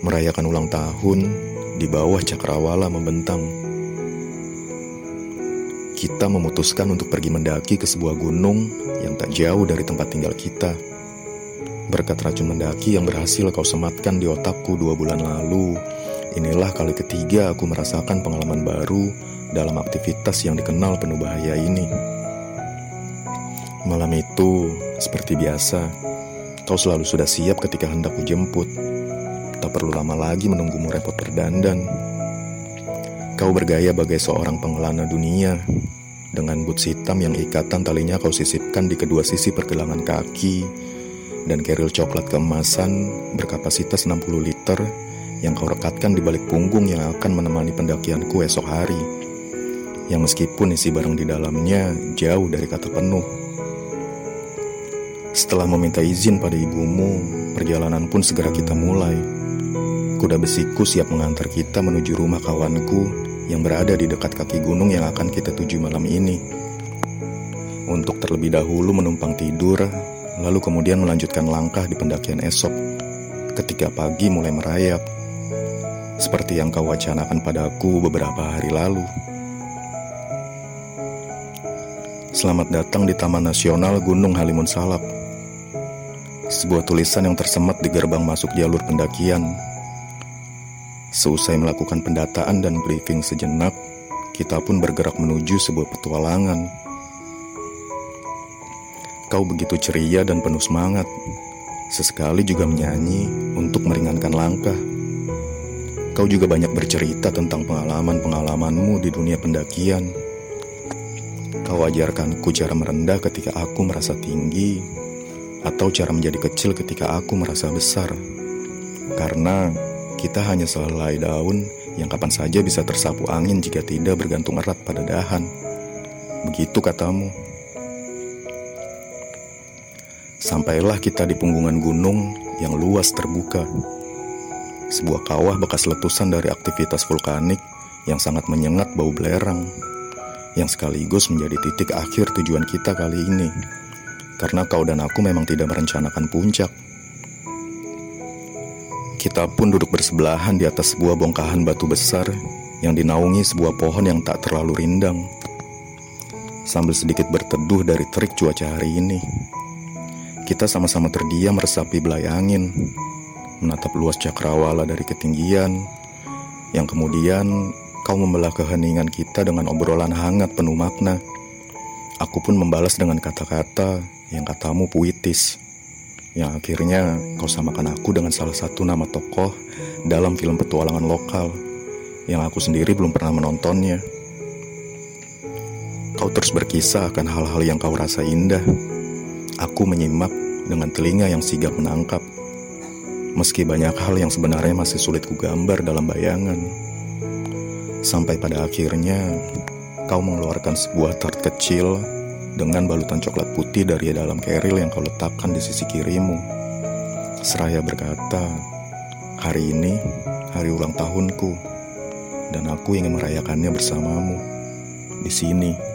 Merayakan ulang tahun di bawah cakrawala membentang. Kita memutuskan untuk pergi mendaki ke sebuah gunung yang tak jauh dari tempat tinggal kita. Berkat racun mendaki yang berhasil kau sematkan di otakku dua bulan lalu, inilah kali ketiga aku merasakan pengalaman baru dalam aktivitas yang dikenal penuh bahaya ini. Malam itu, seperti biasa, kau selalu sudah siap ketika hendak kujemput. Tak perlu lama lagi menunggumu repot berdandan. Kau bergaya bagai seorang pengelana dunia, dengan boots hitam yang ikatan talinya kau sisipkan di kedua sisi pergelangan kaki, dan keril coklat keemasan berkapasitas 60 liter yang kau rekatkan di balik punggung yang akan menemani pendakianku esok hari. Yang meskipun isi barang di dalamnya jauh dari kata penuh. Setelah meminta izin pada ibumu, perjalanan pun segera kita mulai. Kuda besiku siap mengantar kita menuju rumah kawanku yang berada di dekat kaki gunung yang akan kita tuju malam ini. Untuk terlebih dahulu menumpang tidur, lalu kemudian melanjutkan langkah di pendakian esok ketika pagi mulai merayap. Seperti yang kau wacanakan padaku beberapa hari lalu. Selamat datang di Taman Nasional Gunung Halimun Salak. Sebuah tulisan yang tersemat di gerbang masuk jalur pendakian Seusai melakukan pendataan dan briefing sejenak, kita pun bergerak menuju sebuah petualangan. Kau begitu ceria dan penuh semangat, sesekali juga menyanyi untuk meringankan langkah. Kau juga banyak bercerita tentang pengalaman-pengalamanmu di dunia pendakian. Kau ajarkanku cara merendah ketika aku merasa tinggi, atau cara menjadi kecil ketika aku merasa besar. Karena kita hanya sehelai daun yang kapan saja bisa tersapu angin jika tidak bergantung erat pada dahan. Begitu katamu. Sampailah kita di punggungan gunung yang luas terbuka. Sebuah kawah bekas letusan dari aktivitas vulkanik yang sangat menyengat bau belerang, yang sekaligus menjadi titik akhir tujuan kita kali ini. Karena kau dan aku memang tidak merencanakan puncak, kita pun duduk bersebelahan di atas sebuah bongkahan batu besar yang dinaungi sebuah pohon yang tak terlalu rindang. Sambil sedikit berteduh dari terik cuaca hari ini, kita sama-sama terdiam meresapi belai angin, menatap luas cakrawala dari ketinggian, yang kemudian kau membelah keheningan kita dengan obrolan hangat penuh makna. Aku pun membalas dengan kata-kata yang katamu puitis yang akhirnya kau samakan aku dengan salah satu nama tokoh dalam film petualangan lokal yang aku sendiri belum pernah menontonnya. Kau terus berkisah akan hal-hal yang kau rasa indah. Aku menyimak dengan telinga yang sigap menangkap. Meski banyak hal yang sebenarnya masih sulit kugambar dalam bayangan. Sampai pada akhirnya kau mengeluarkan sebuah tart kecil dengan balutan coklat putih dari dalam keril yang kau letakkan di sisi kirimu. Seraya berkata, hari ini hari ulang tahunku, dan aku ingin merayakannya bersamamu di sini.